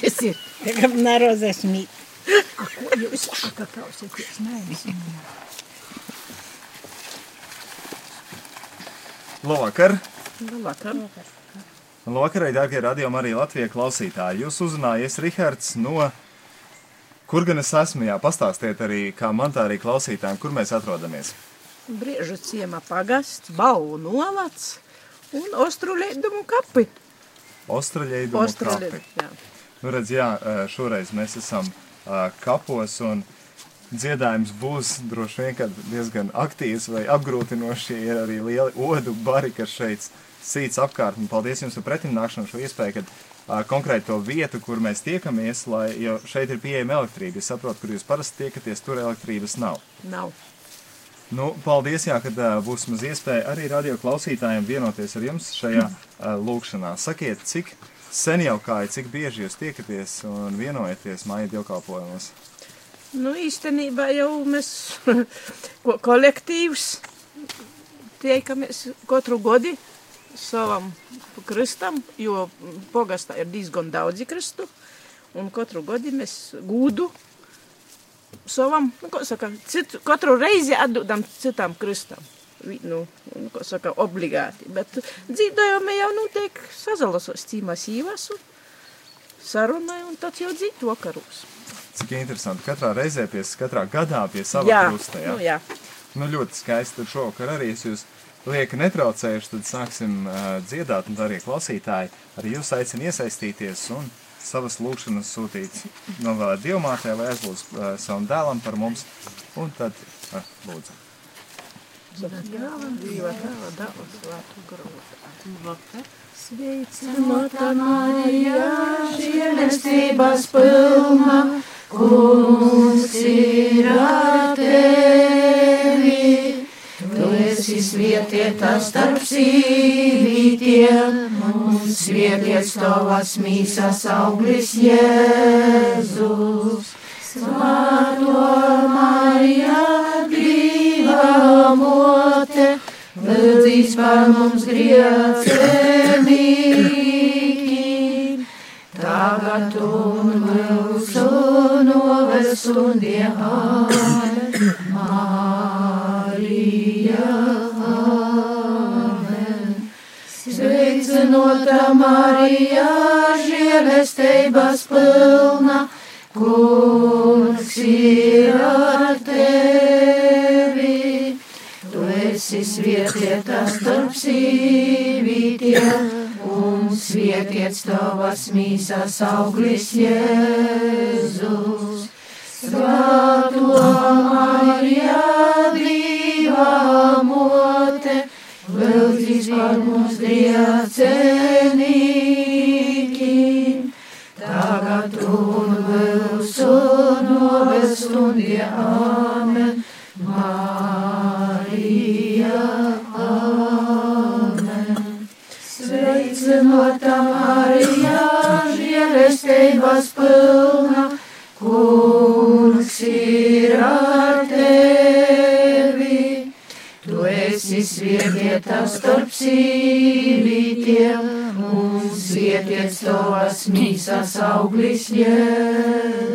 Tas ir. Tagad narozēs mīt. Ko jūs saka, klausieties? Nē, nezinu. Labvakar! Labvakar. Labvakar, dārgie radījumi arī Latvijas klausītāji. Jūs uzrunājies Rihards no... Kur gan es esmu? Jā, pastāstiet arī, kā man tā arī klausītājiem, kur mēs atrodamies. Briežu ciema pagasts, Bau novads un Ostruļēdumu kapi. Ostraļēdumu kapi. Ostruļēdumu, jā. Nu, redz, jā, šoreiz mēs esam uh, kapos un dziedājums būs droši vien diezgan aktīvs vai apgrūtinošs. Ir arī lieli odu bari, kas šeit sīts apkārt. Un paldies jums par pretimnākšanu šo iespēju, kad uh, konkrēti to vietu, kur mēs tiekamies, lai, jo šeit ir pieejama elektrība. Es saprotu, kur jūs parasti tiekaties, tur elektrības nav. Nav. Nu, paldies, jā, kad uh, būs maz iespēja arī radio klausītājiem vienoties ar jums šajā uh, lūkšanā. Sakiet, cik sen jau kā, cik bieži jūs tiekaties un vienojaties māja dievkalpojumos? Nu, īstenībā jau mēs ko- kolektīvs tiekamies katru godi savam kristam, jo pogastā ir diezgan daudzi kristu, un katru godi mēs gūdu savam, nu, ko saka, citu, katru reizi atdodam citam kristam. Nu, nu, ko saka, obligāti, bet dzīvojumi jau notiek sazalasos cīmās īvas un sarunai, un tad jau dzīt vakaros. Cik interesanti. Katrā reizē, pie, katrā gadā pie sava Jā, krusta. Jā? nu, jā. Nu, ļoti skaisti. Tad šovakar arī es jūs lieki netraucējuši, tad sāksim uh, dziedāt, un arī klausītāji arī jūs aicina iesaistīties un savas lūkšanas sūtīt novēlēt dievmātē vai aizlūdz uh, savam dēlam par mums, un tad uh, grūtu. Sveicināta Marija, žēlestības pilna, kungs ir ar tevi. Tu esi svietietā starp sīvītiem, un svietiets tavas mīsas auglis Jēzus. Svēto Marija, brīvā mote, lūdzīs par mums griecenīgi. Tagad un mūsu novestundie Sveicinota Marija, žēlestības pilna, kungs ir ar tevi. Tu esi svietietā starp sīvītiem, un svietiets tavas mīsas auglis Jēzus. Svēto Marija, Dieva mote, lūdzīs par mums griecenīgi. Tagad un mūsu novestundie amen. Marija, amen. Sveicinota Marija, žēlestības pilna, kungs svietietā starp sīvītiem, un svietiets tavas mīsas auglis Jēzus.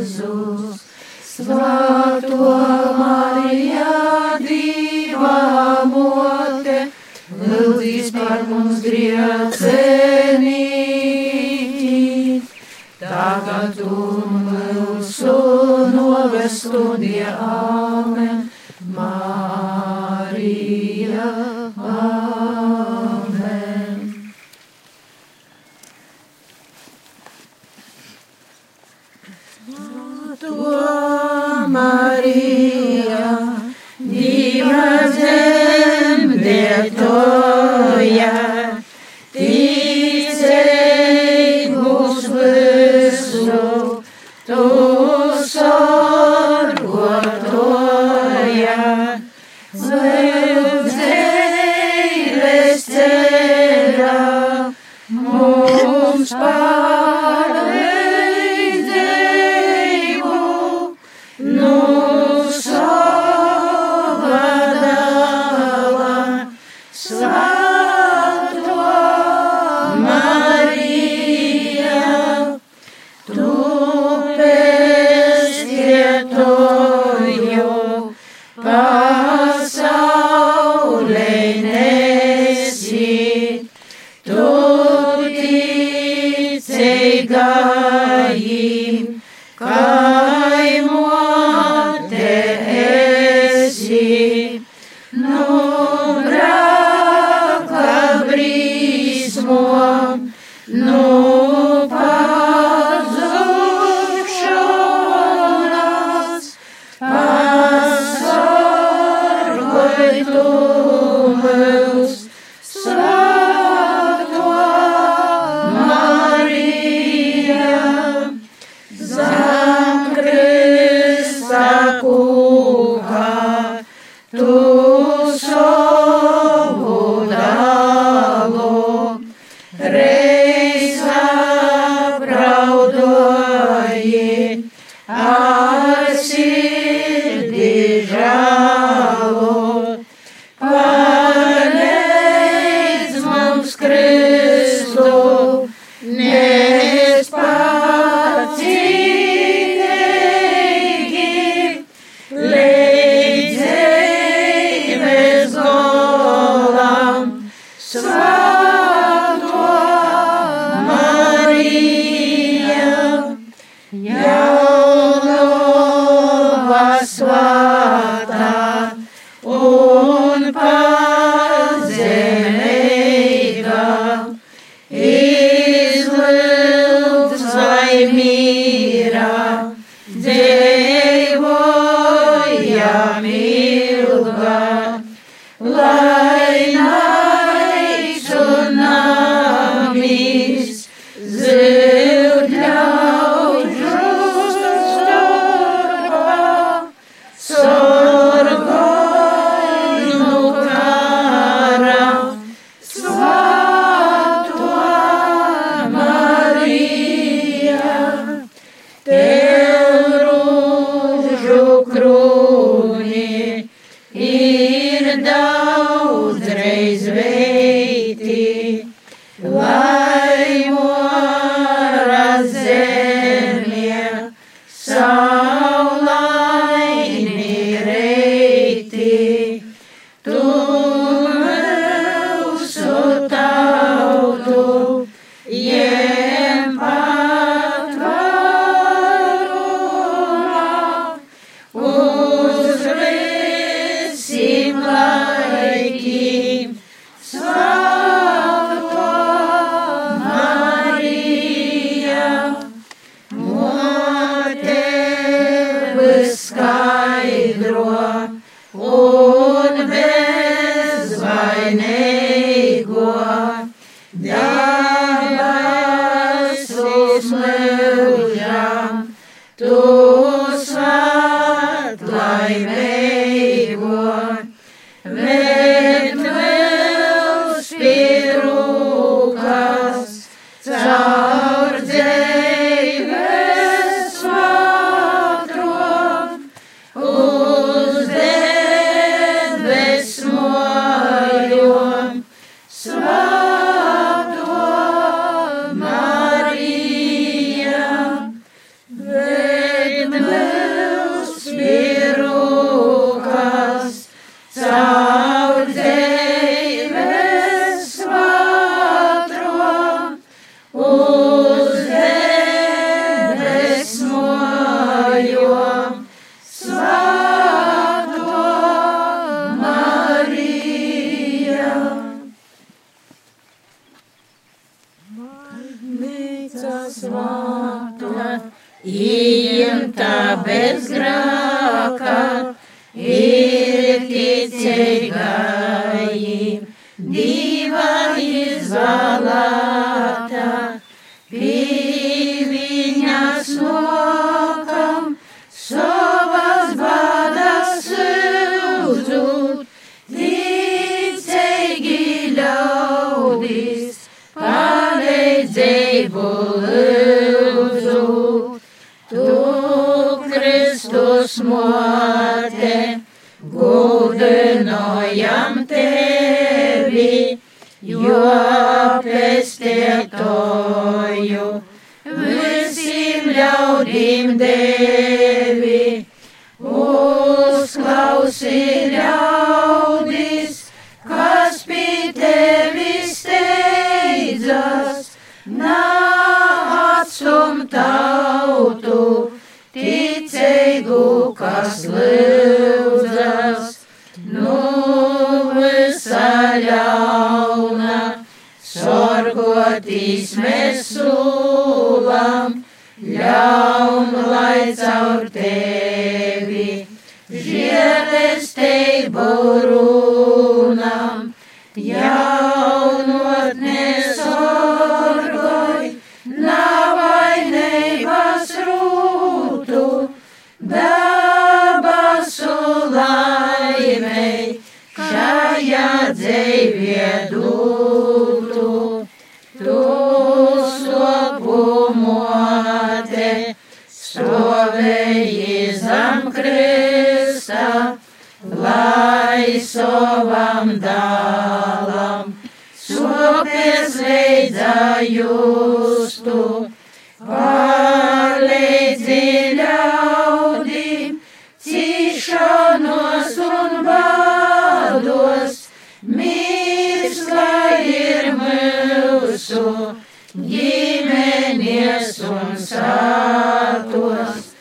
visu ģimenies un sātos,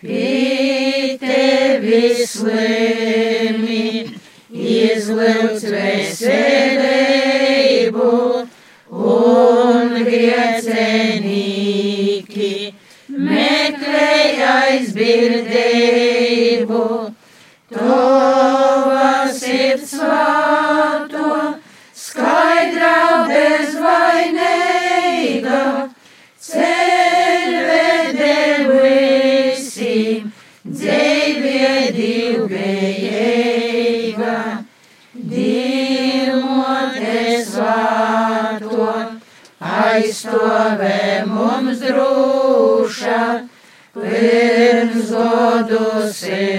pie tevis lēmi, izlūdz veselību un griecenīki, meklējais birdēju. say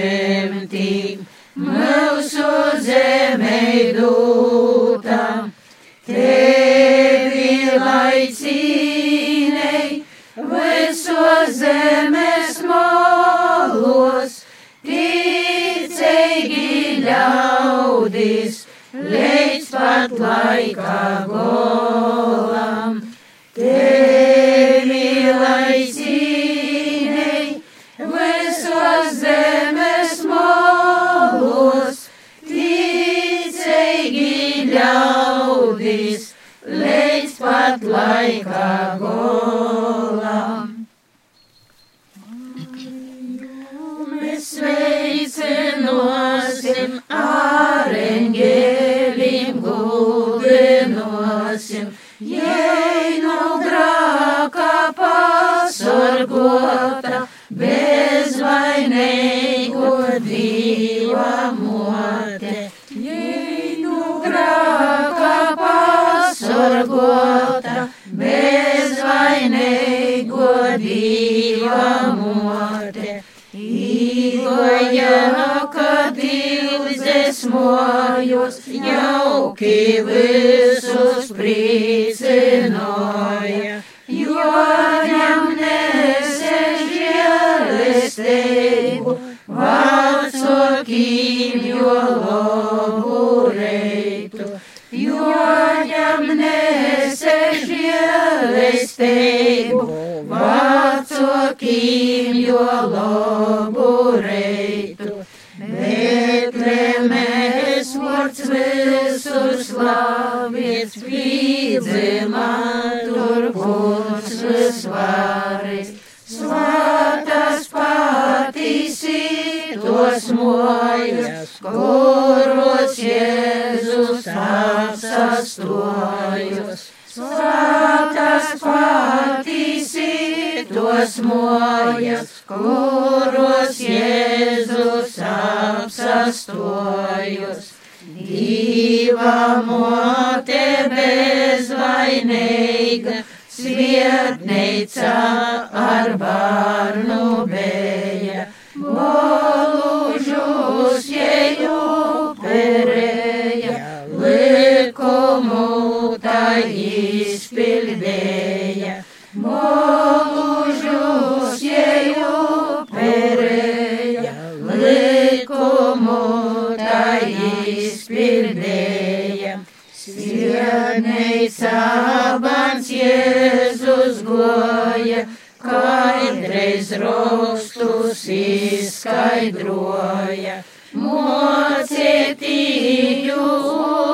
rostus izskaidroja. Mocētīju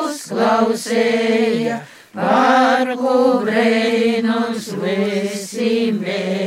uzklausēja, par kubreinums visimēja.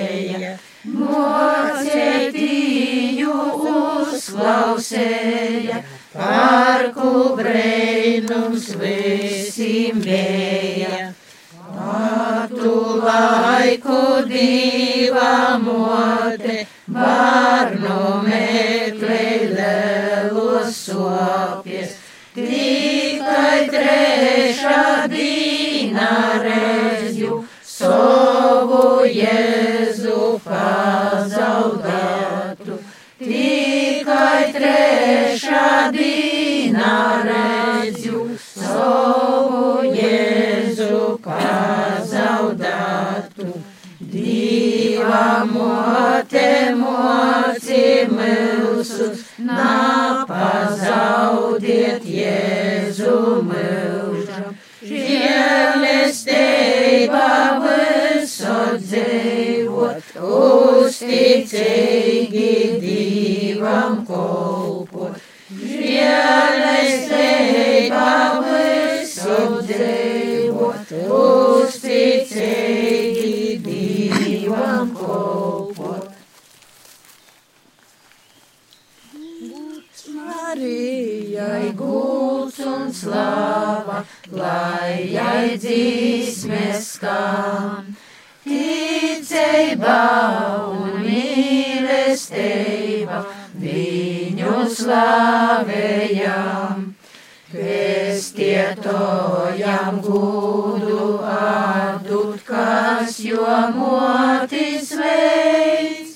Motis veids.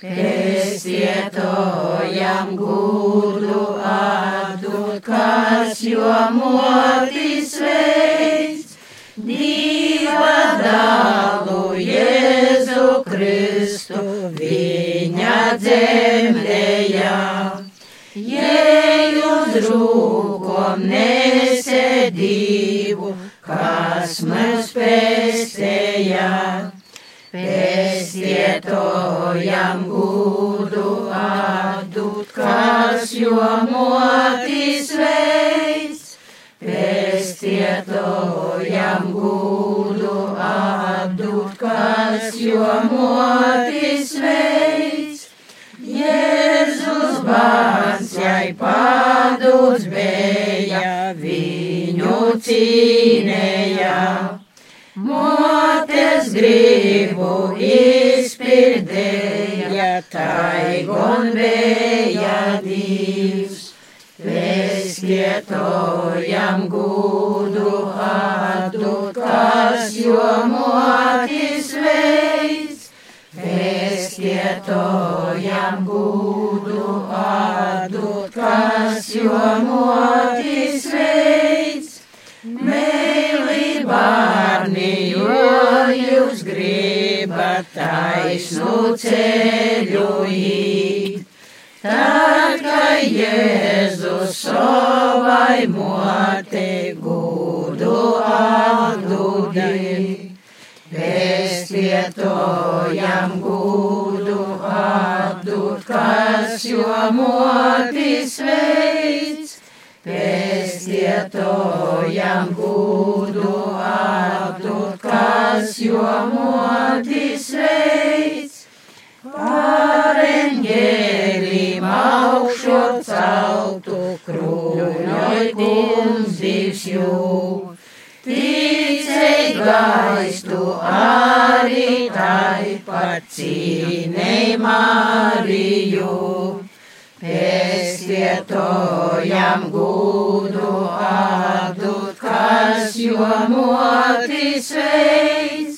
Pestietojam gudu atdūt, kas jo motis veids. Dieva dalu Jēzu Kristu viņa dzemdējā. Jēju drūkom nesēdību, kas mums pēstējā. Pēstietojam gudu atdūt, kas jo motis veids. Pēstietojam gudu atdūt, kas jo motis veids. Jēzus bērns jai padūts bija, viņu cīnēja. Motes gribu izpildēja, taigon bija Dievs. Pēstietojam gudu atdūt, kas jo motis veids. Pēstietojam gudu atdūt, kas jo motis veids. Taisnu ceļu īt. Tad, kad Jēzus savai motei gudu atdūdī, pēstietojam gudu atdūt, kas jo motis veids. Pēstietojam gudu atdūt, kas jo motis veids. Par eņģēlim augšo celtu krūņoj kungs divs jū. Ticei gaistu arī tai pat cīnei Mariju. Pēstietojam gudu atdūt, kas jo motis veids.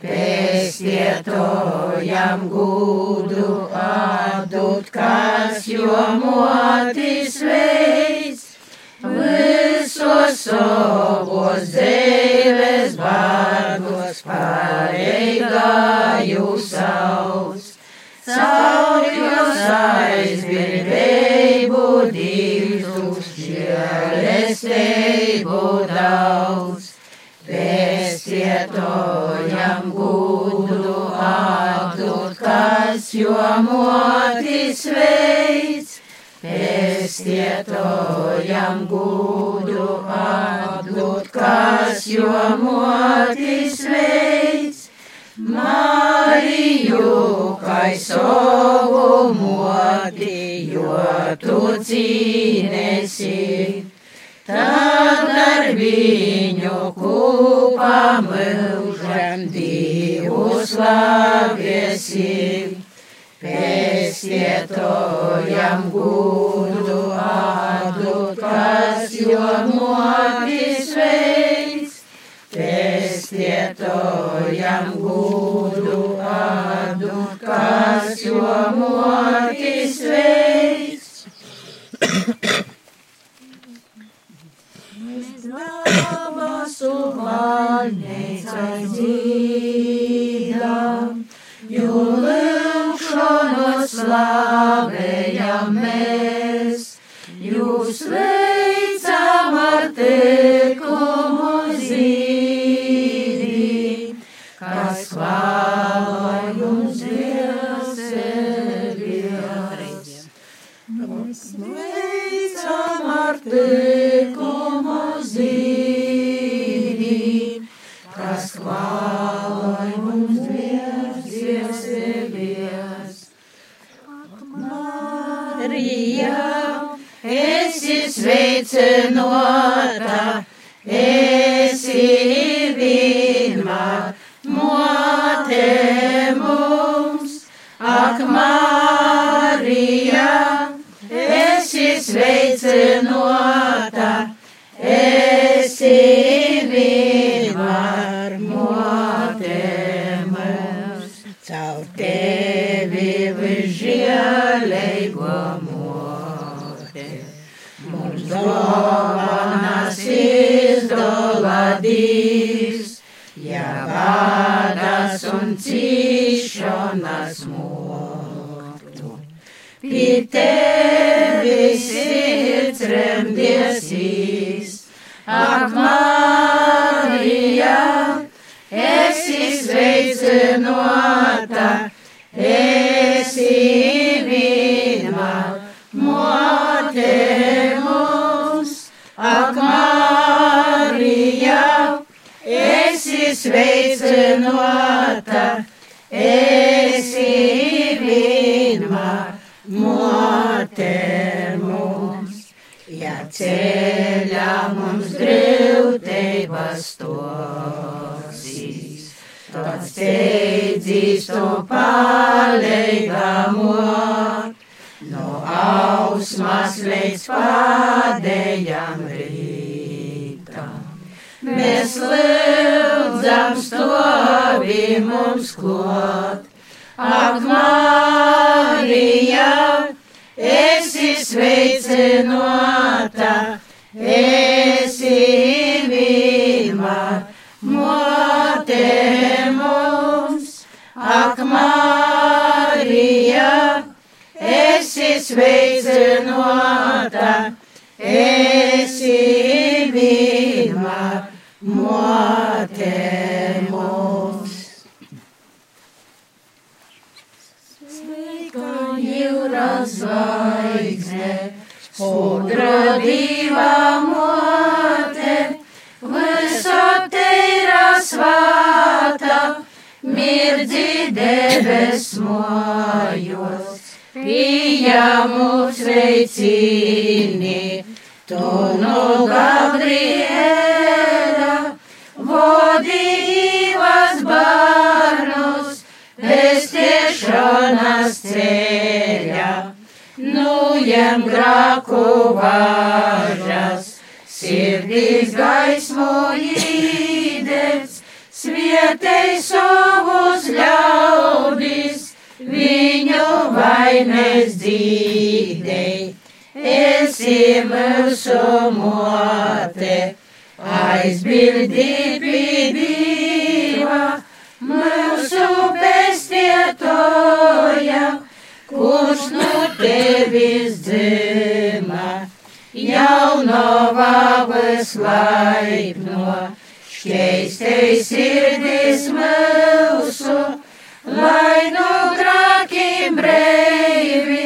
Pēstietojam gudu atdūt, kas jo motis veids. Visos savos dzīves vārdos pareigāju savus. Caur jūs aizbildību žēlestību daudz. Pēstietojam gudu atdūt. kas jo motis veids, pestietojam gūdu atdot, kas jo motis veids. Mariju, kai savu moti, jo tu cīnesi. Tad ar viņu kopā mūžam Dievu slavēsi. Pestietojam gūdu atdot, kas jo motis veids. Pestietojam gūdu atdot, kas jo motis veids. Dabasu valneica dzīdam, jo lūkšanu slavējam mēs, jūs veicam esi sveicinota, esi vienmēr mote mums. Ja ceļā mums grūtības tosīs, tad steidzīs to palīgamot, no ausmas līdz pādējām rītam. Mēs lūdzam stovi mums klāt, ak, Marija, esi sveicinota, esi vienmēr mote mums, ak, Marija, esi sveicinota, mirdzi debes mojos, pieņemu sveicini, tu no Gabriela, vodīvas barnus, pestiešanas ceļā, nujem grāku važas, sirdīs īdēts, svietei savus ļaudis, viņu vainas dzīdei. Esi mūsu mote, aizbildi pīdīva, mūsu pestietoja, kurš no tevis dzima, jaunava vislaipno, Šķēstei sirdis mūsu, lai no trakiem breivi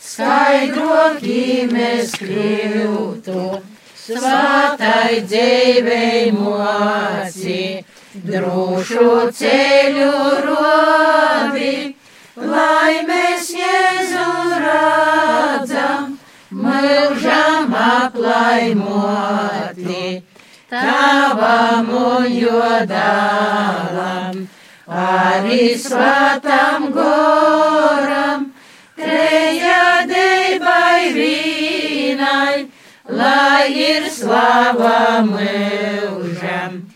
skaidrokim es kļūtu. Svātai dzīvei moci, drošu ceļu robi, lai mēs Jēzu rādzam, mūžam aplaimot tavam jodalam, arī svētam goram, trejādeibai vīnai, lai ir slava mūžam,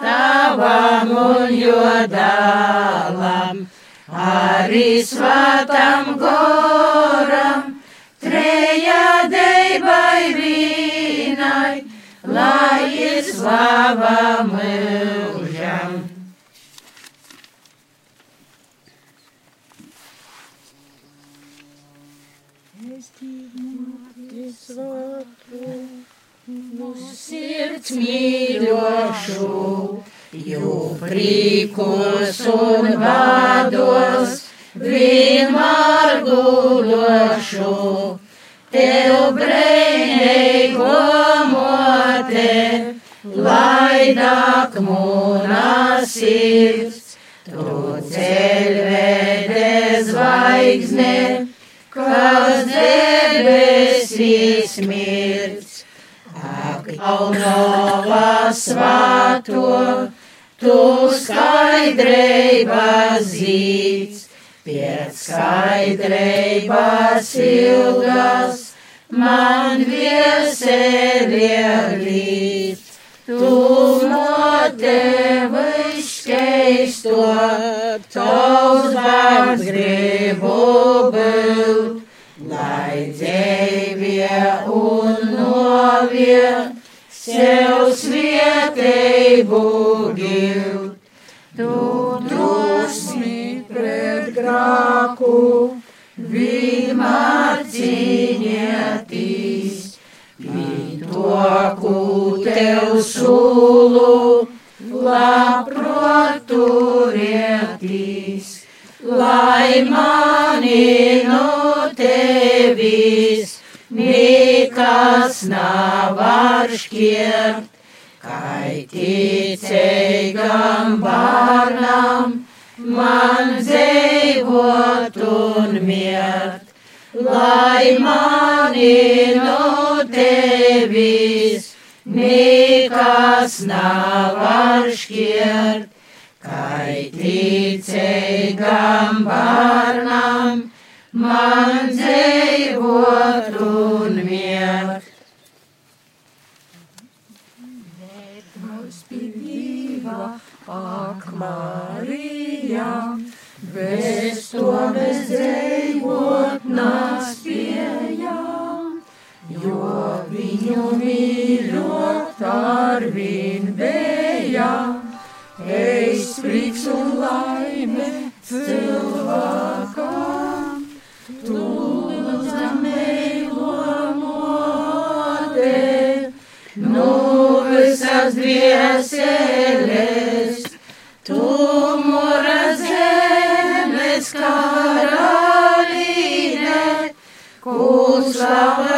tavam jodalam, arī svētam goram, trejādeibai vīnai, lai ir slava mūžam. Sirds mīļošu, jo prīkos un vādos vienmēr guļošu. Tev brēnīgo mote, lai nāk mūna sirds, tu ceļvede zvaigzne, kas debesīs mirds. Ak, jaunava svāto, tu skaidrība zīts, pēc skaidrības ilgas man vieselē līdz. Tu notevi skaisto, tavs vārds gribu būt, lai dzīvie un novie sev svietēju gilt. Tu drusmi pret grāku, vienmēr cīnieties. To, ko tev sulu, labprāt turētīs, lai mani no tevis nekas nav šķirt, kai ticīgam bērnam man dzīvot un miert lai mani no tevis nekas nav šķirt, kai ticīgam bērnam man dzīvot un miert. Ak, Marija, bez to mēs dzīvot viņu mīļot ar vien bija, es prieks un laime cilvēkam, tu lūdzam mīlo mote, nu visas dvieseles, tu mora zemes karaline, Kūslavas dzīsmes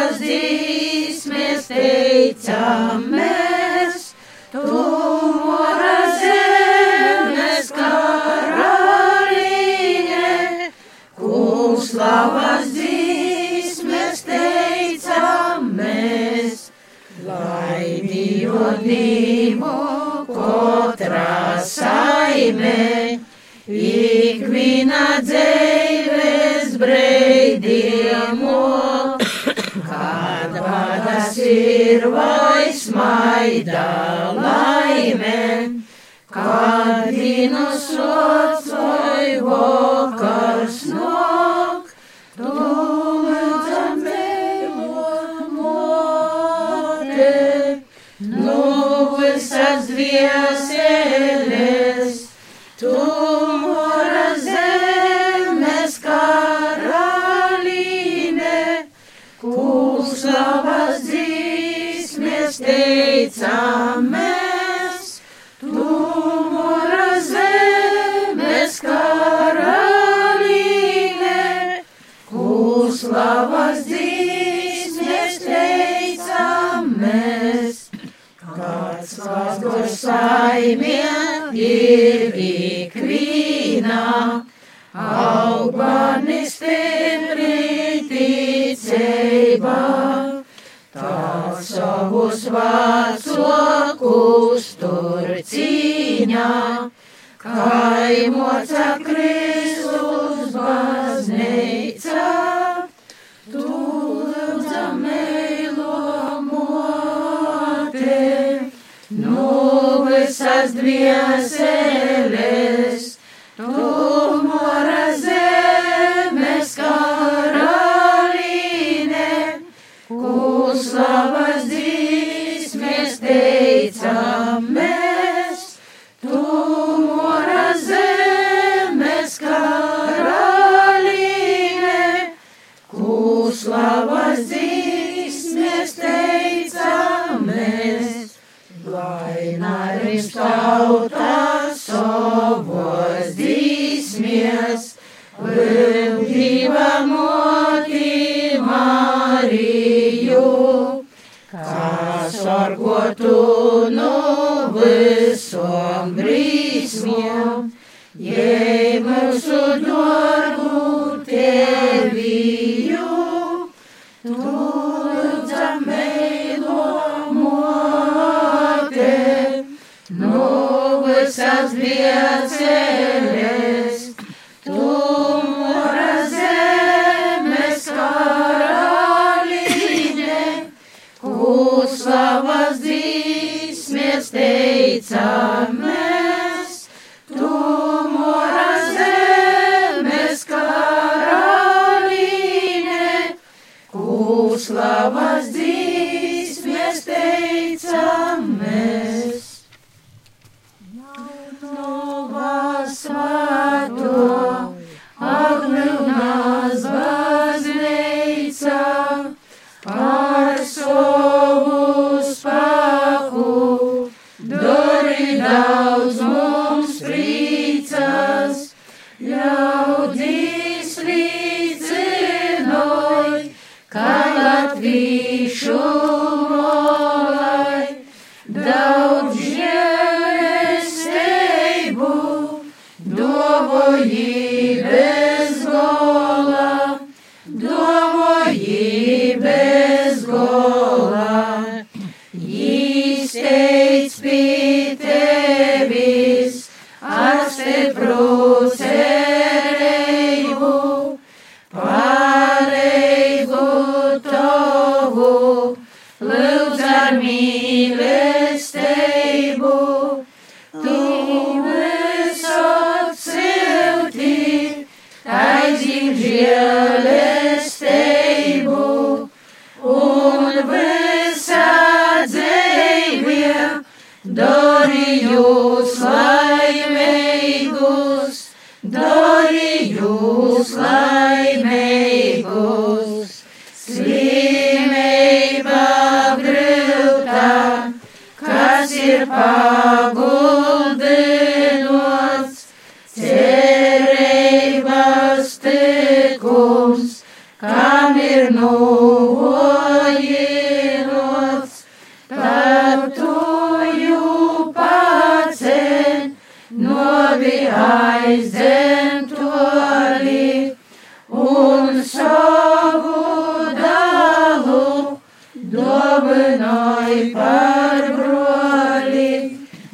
teicam mēs, tu mora zemes karaline, Kūslavas dzīsmes teicam mēs, lai Dievu Dievu kotrā saime, ikviena dzīves breidījumu, kad vadas ir vai smaida laime, kad dienu sots vai vakars nok, tu lūdzam mīlo mote, nu visas vieseles, ir ikvienā, augani stipri ticībā, tā savus vācokus tur cīņā, kaimoca Kristus baznīcā. esas dvieseles, tu mora zemes karalīne, kuslava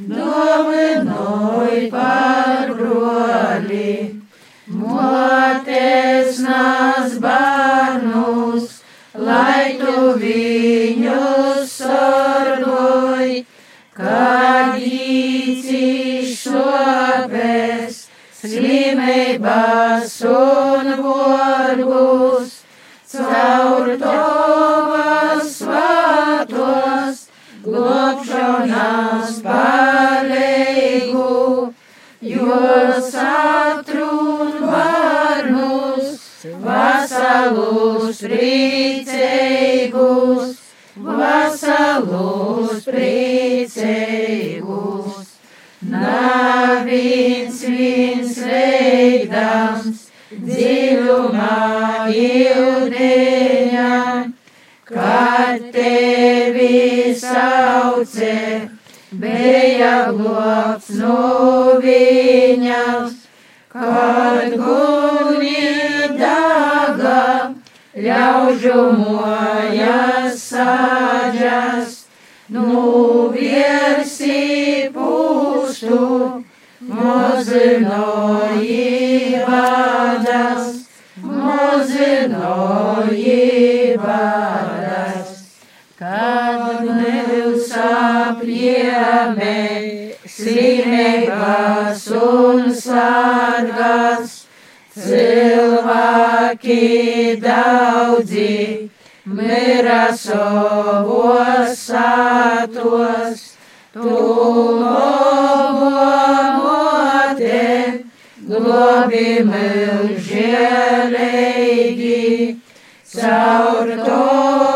Domnului Pace. Hare ļaužu mojas sāģas, nu viersi pustu, mozinoji vadas, mozinoji vadas. Kad mēs apliemē, svinības un sargas, cilvēki daudzi, mira savos sātos, tu lobomote, globi mūžēlīgi, caur tavu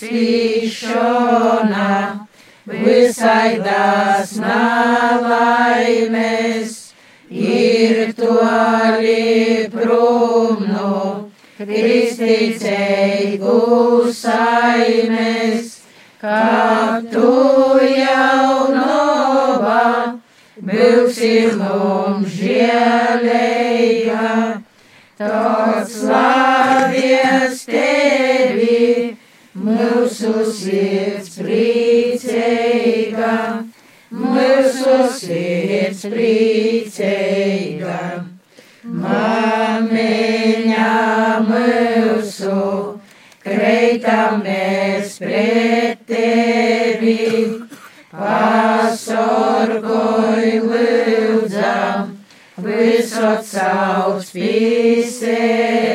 apspīšana visai das nelaimēs ir toli prom no kristīceigu saimēs, kā tu jaunova būsi mums žēlēja, tāds slavies mūsu sirds priecīga, mūsu sirds priecīga. Māmiņa mūsu, kreitamies pret tevi, pasorgoj lūdzam, visot savus pīsevis,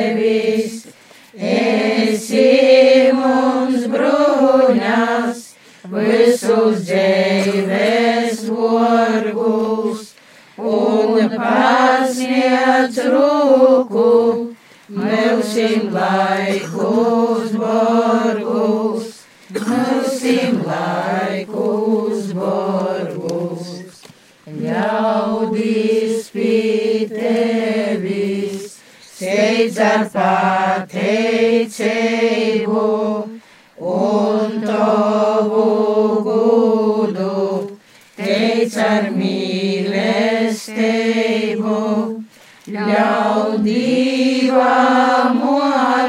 mūsim laikus borgus, mūsim laikus borgus. Ļaudis pie tevis, steidz ar pateicību un tavu gudu, teic ar mīlestību. Ļaudīvā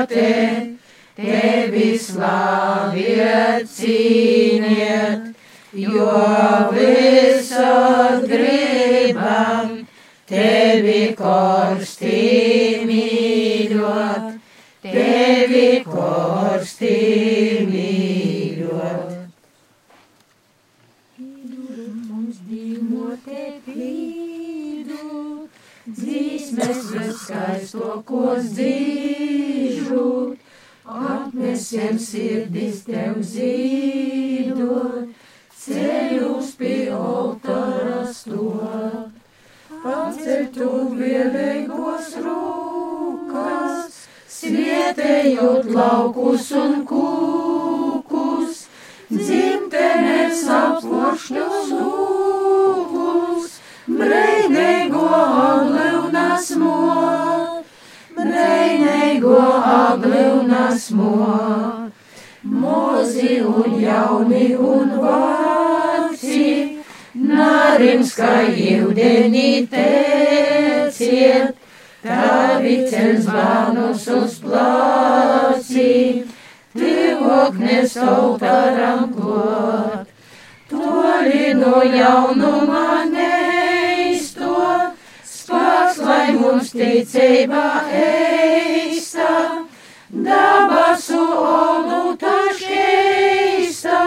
mote, tevi slaviet, cīniet, jo visot gribam tevi korstī mīļot, tevi korstī mīļot. Mums dīmote pīdu, dzīsmes viskaistokos dzīžūt, atnesiem sirdis tev zīdot, ceļus pie altara stot. Pacel tu vienīgos rūkas, svietējot laukus un kūkus, dzimtenes aplošņus lūkus, breinīgo agleunas mot, breinīgo agleunas mot, mozi un jauni un vāci, Nārimska jūdenī teciet, tavi ceļš bānus uz plāci, tivok nesautaram klāt. Toli no jaunuma lai mums ticība eista, dabasu olu taškeista,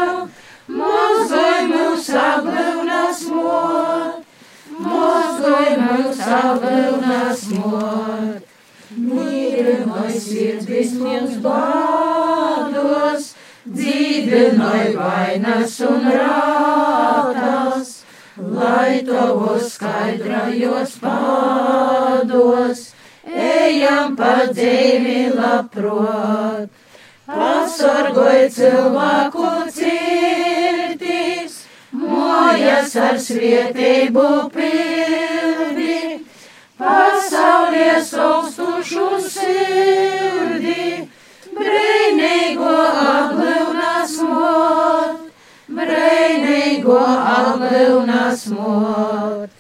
mozgoj mūs agleunas mot, mozgoj mūs agleunas mot. Mīļamais sirds vismiems bādos, dzīvinoj vainas un rātas, lai tavos skaidrajos pādos, ejam pa dzīvi labprot. Pasargoj cilvēku cirtis, moja mājas ar svētību pildi, pasaules augstušu sirdi, brīnīgo aglūnas mot, brīnīgo aglūnas mot.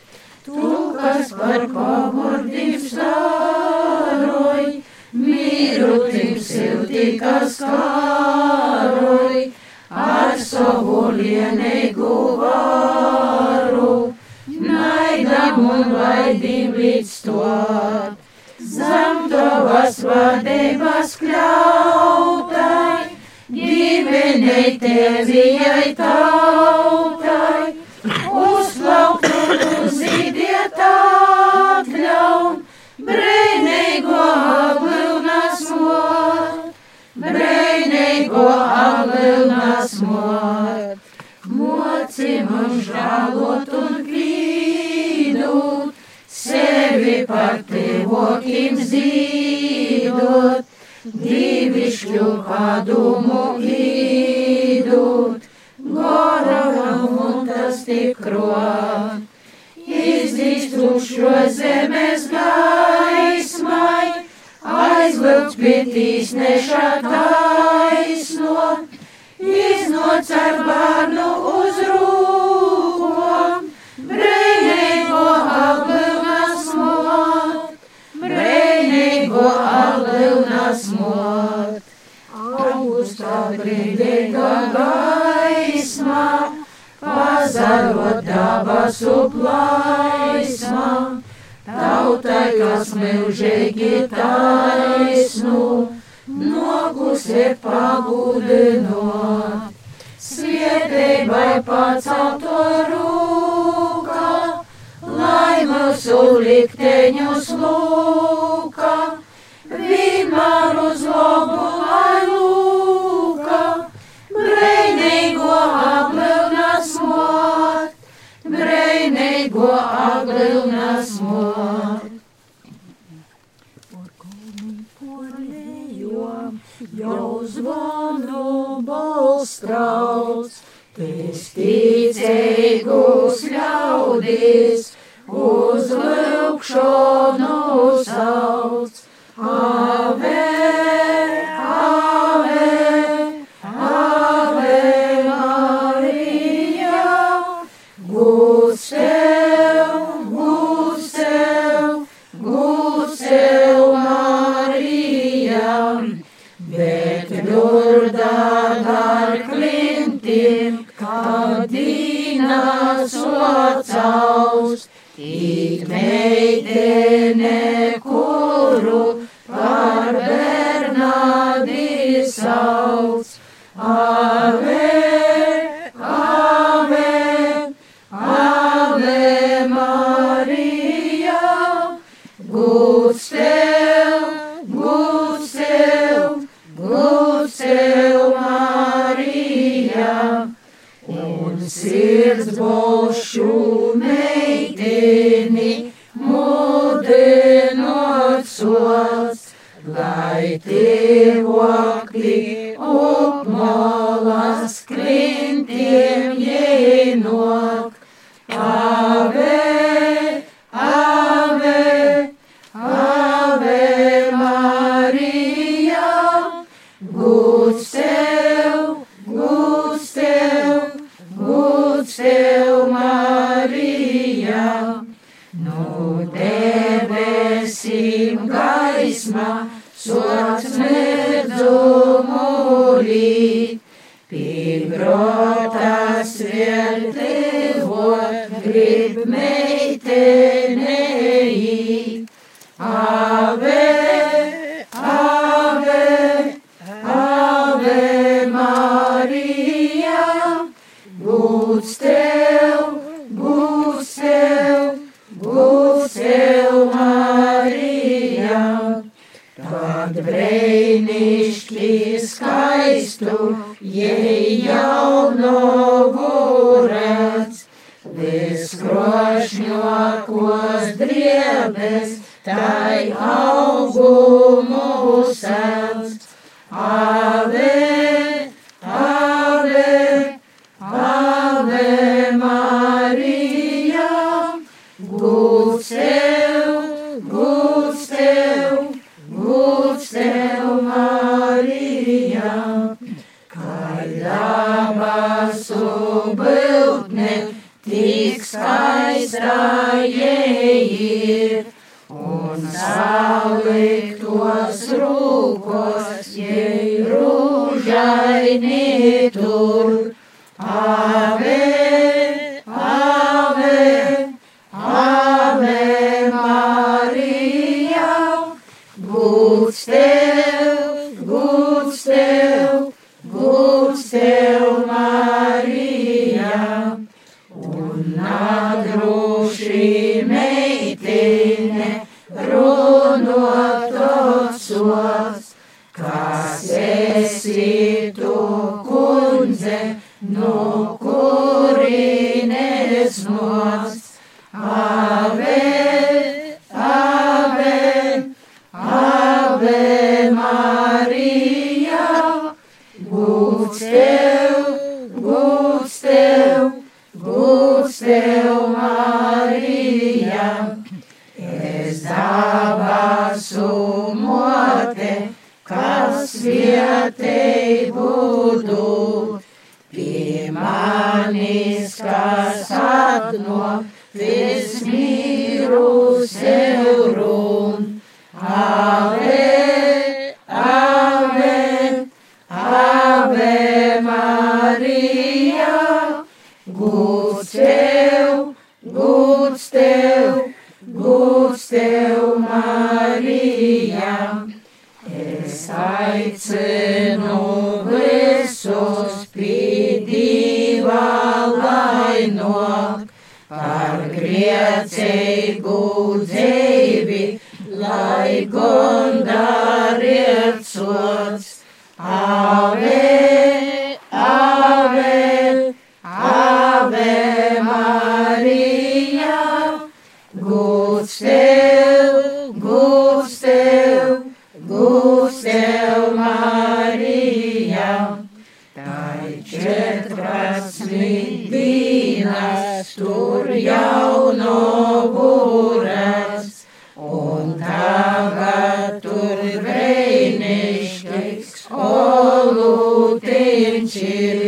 Tu, kas par pavardīm stāroji, mīru tim silti, kas kāroji, ar savu lienīgu varu, naidam un vaidīm līdz to. Zem tavas vadības kļautai, ģimenei tevijai tautai, atļaun, brīnīgo aglūnas mot, brīnīgo aglūnas mot. Moci mums žēlot un pīdūt, sevi par tevokim zīdot, divišķu padomu īdūt, goram un tas tik krot. Izdīstušo zemes gaismai, aizvilkt pietīs nešā taisno, iznāc ar bērnu uz rūkom, brīnīgo aglūnas mot, brīnīgo aglūnas mot. Augustā brīdīga pazarot dabasu plaismā, tautai, kas mūžīgi taisnu, nogus ir pagudinot. Sviedībai pacelto rūka, lai mūsu likteņus lūka, vienmēr uz labu lai lūka, brīnīgo aglūnas mot, brīnīgo aglūnas mot. Jau zvanu balstrauc, pēc ticīgus ļaudis, uz lūkšanu sauc. Ave, saus, ik meet de lai tīvokļi upmalas krintiem ienok. Ave, ave, ave Marija, gūts tev, gūts tev, gūts tev Marija. No debesim gaisma, skaistu, jei jauno būrēts, viskrošņokos driebes, tai augumu šeit prasmīdīnas, tur jau noburas, un tagad tur veinišķis, olūtiņš ir.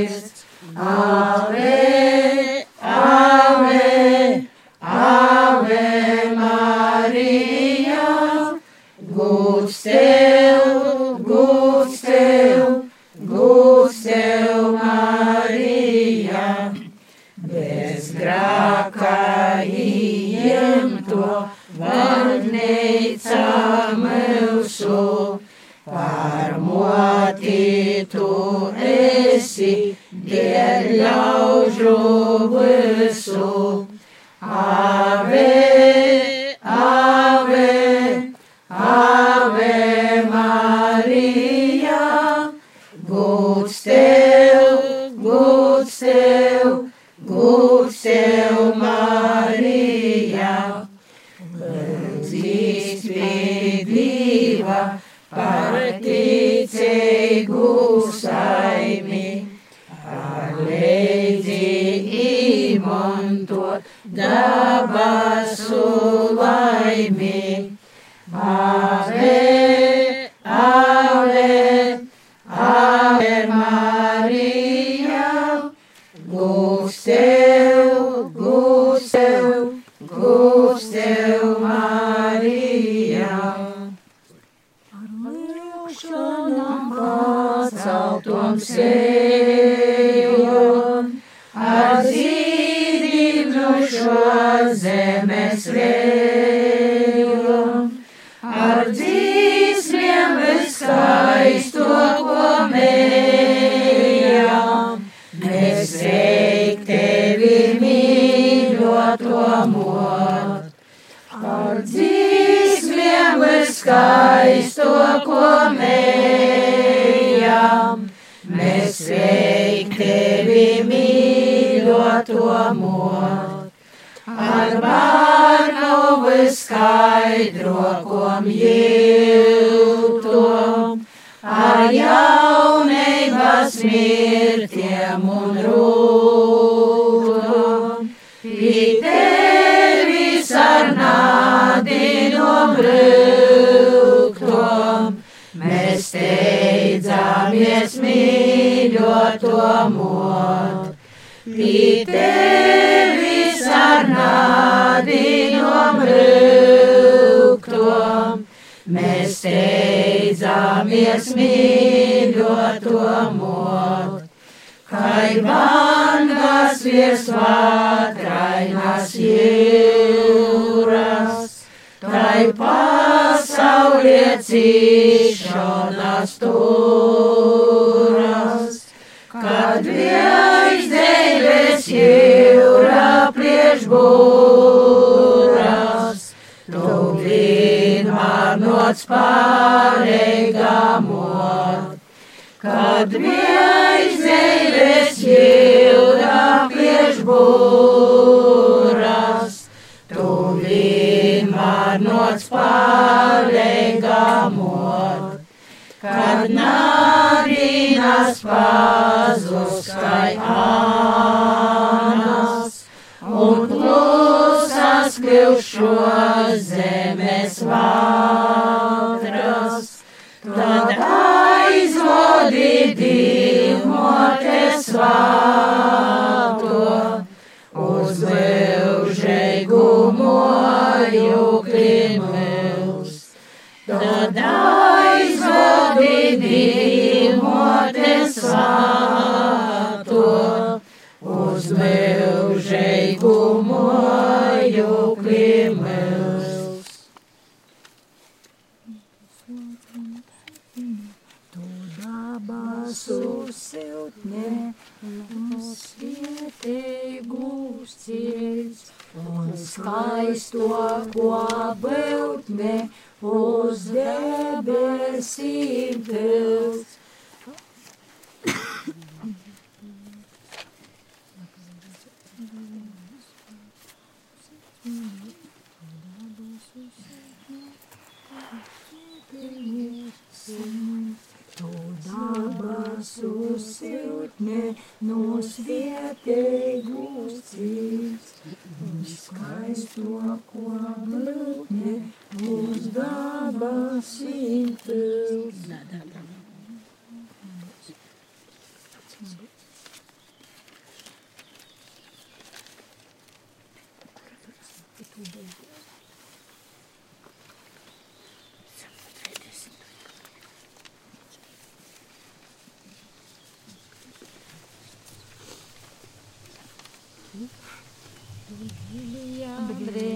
skaidro, ko mīlto, ar jaunības mirtiem un rūto. Pitevis ar nādino brūkto, mēs steidzāmies mīļoto mot. Pitevis sarnādinom rūktom, mēs steidzāmies mīļoto mot, kai bangas viesvātrainas jūras, tai pasaulē cīšanas turas, kad viesdēļ es jūras priešbūras, tu vienmēr noc pāreigamot, kad debes jūra priešbūras, tu vienmēr noc pāreigamot, kad nādinas pazūs kai ānas, un klusas kļūšo zemes vātras, tad aizvodi dīmotes vāto, skaisto ko būtne uz debesīm pils. Tu dabasu siltne, no svietēgus ceļš, un skaisto ko būtne uz debesīm pils.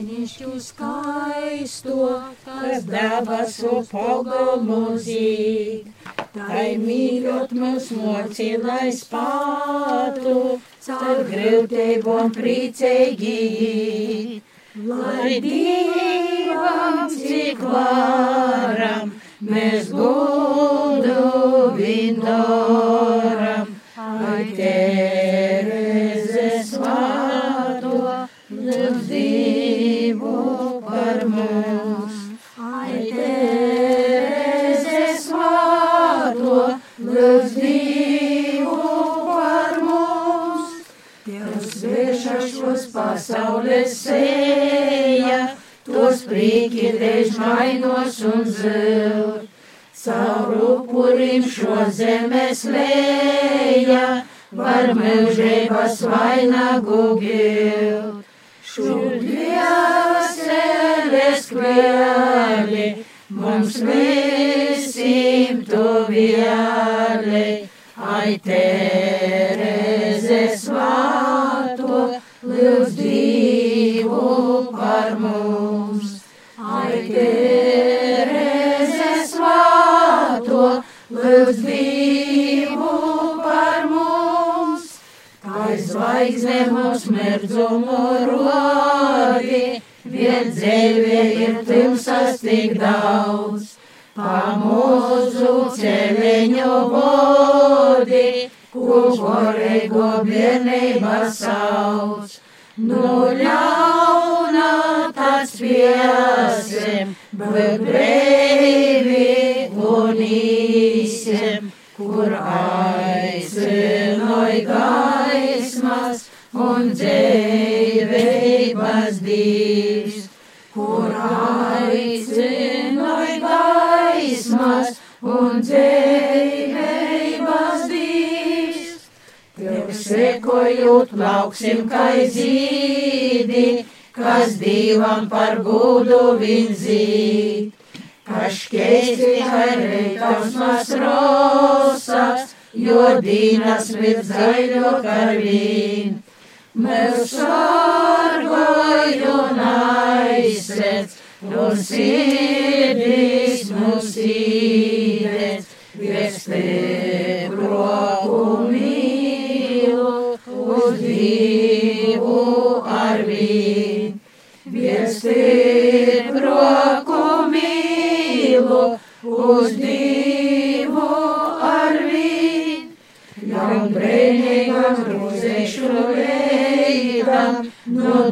Brīnišķu skaisto, kas debesu pogumu zīd. Tai mīļot mūs moci, lai spātu, caur grūtībām priecīgi. Lai Dievam cik varam, mēs gudu vindoram, sēja, tos prīki dēļ mainos un zilt. Caur upurim šo zemes lēja, var mūžības vainagu gilt. Šūdvieseles kvēli, mums visiem tu vieli, ai Tereze Dievu par mums. Kā zvaigzne mums mirdzumu rodi, vien dzīve ir tumsas tik daudz. Pa mūsu ceļeņu vodi, kukurēgo bērnība sauc. Nu ļauna tāds piesim, būt brīvi un īsim, kur aicinoja gaismas un dzīvības dīvs, kur aicinoja gaismas un dzīvības dīvs. Tev sekojot lauksim kā zīdi, kas divam par gudu vinzīt. Kashkezi kareitos rosas, jodinas mit zaļo karvīn. Mēs sargoju naisets, un sirdis mūs īdēs, viestē brot.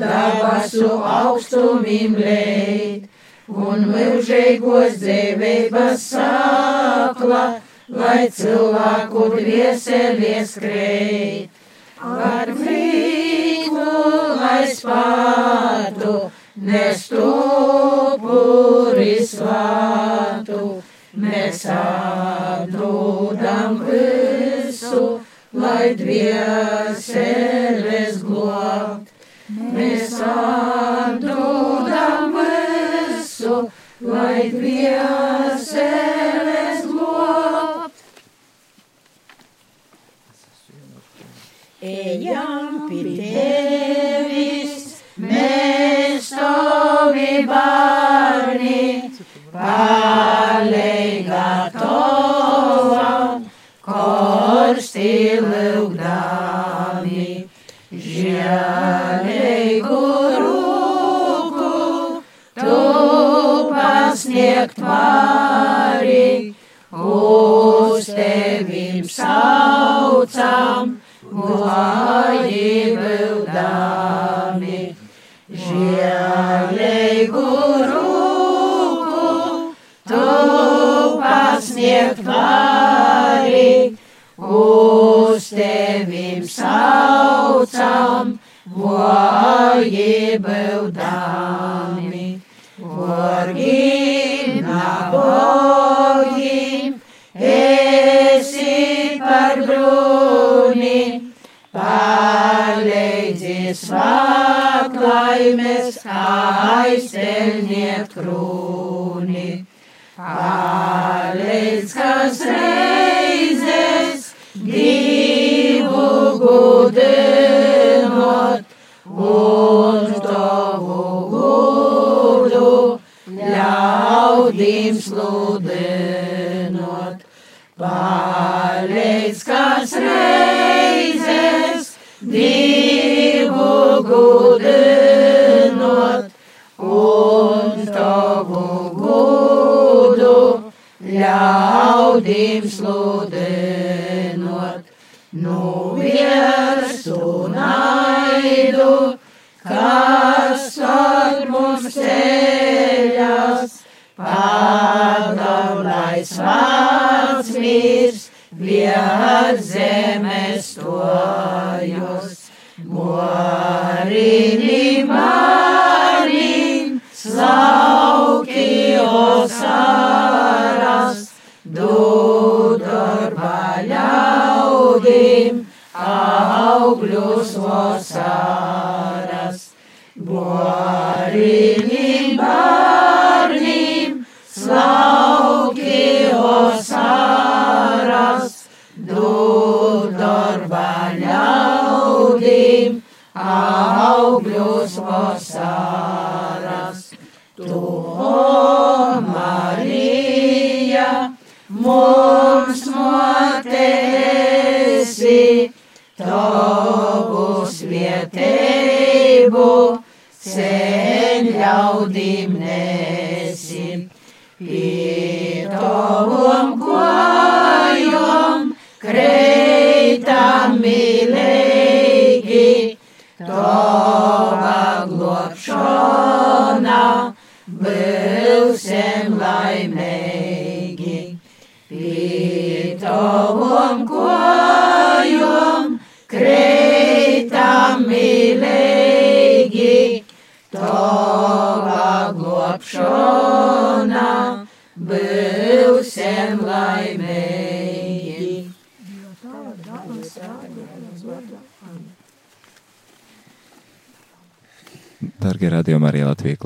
dabasu augstumim leid, un mūžīgos dzīvības sākla, lai cilvēku dvieselies kreit. Ar vīku, lai spātu, nestupuri svātu, mēs atdodam visu, lai dvieseles Santo Dameso, lai dvieseles globt. Ejam pie tevis, mēs tavi bērni, palei gatavam, korsti lūgdami. Yeah. Nākt Marija, uz tevim saucam, glāj.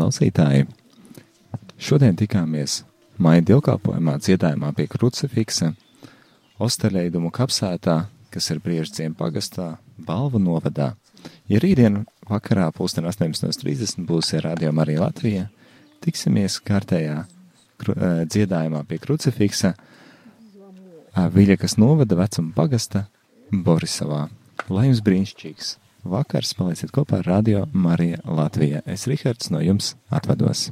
klausītāji! Šodien tikāmies maija dievkalpojumā dziedājumā pie krucifiksa, Osterleidumu kapsētā, kas ir briežciem pagastā, balvu novadā. Ja rītdien vakarā pulsten 18.30 būs Radio Marija Latvija, tiksimies kārtējā eh, dziedājumā pie krucifiksa eh, Viļakas novada vecuma pagasta Borisovā. Lai jums brīnišķīgs! Vakars, palieciet kopā ar Radio Marija Latvija. Es Rihards no jums atvados.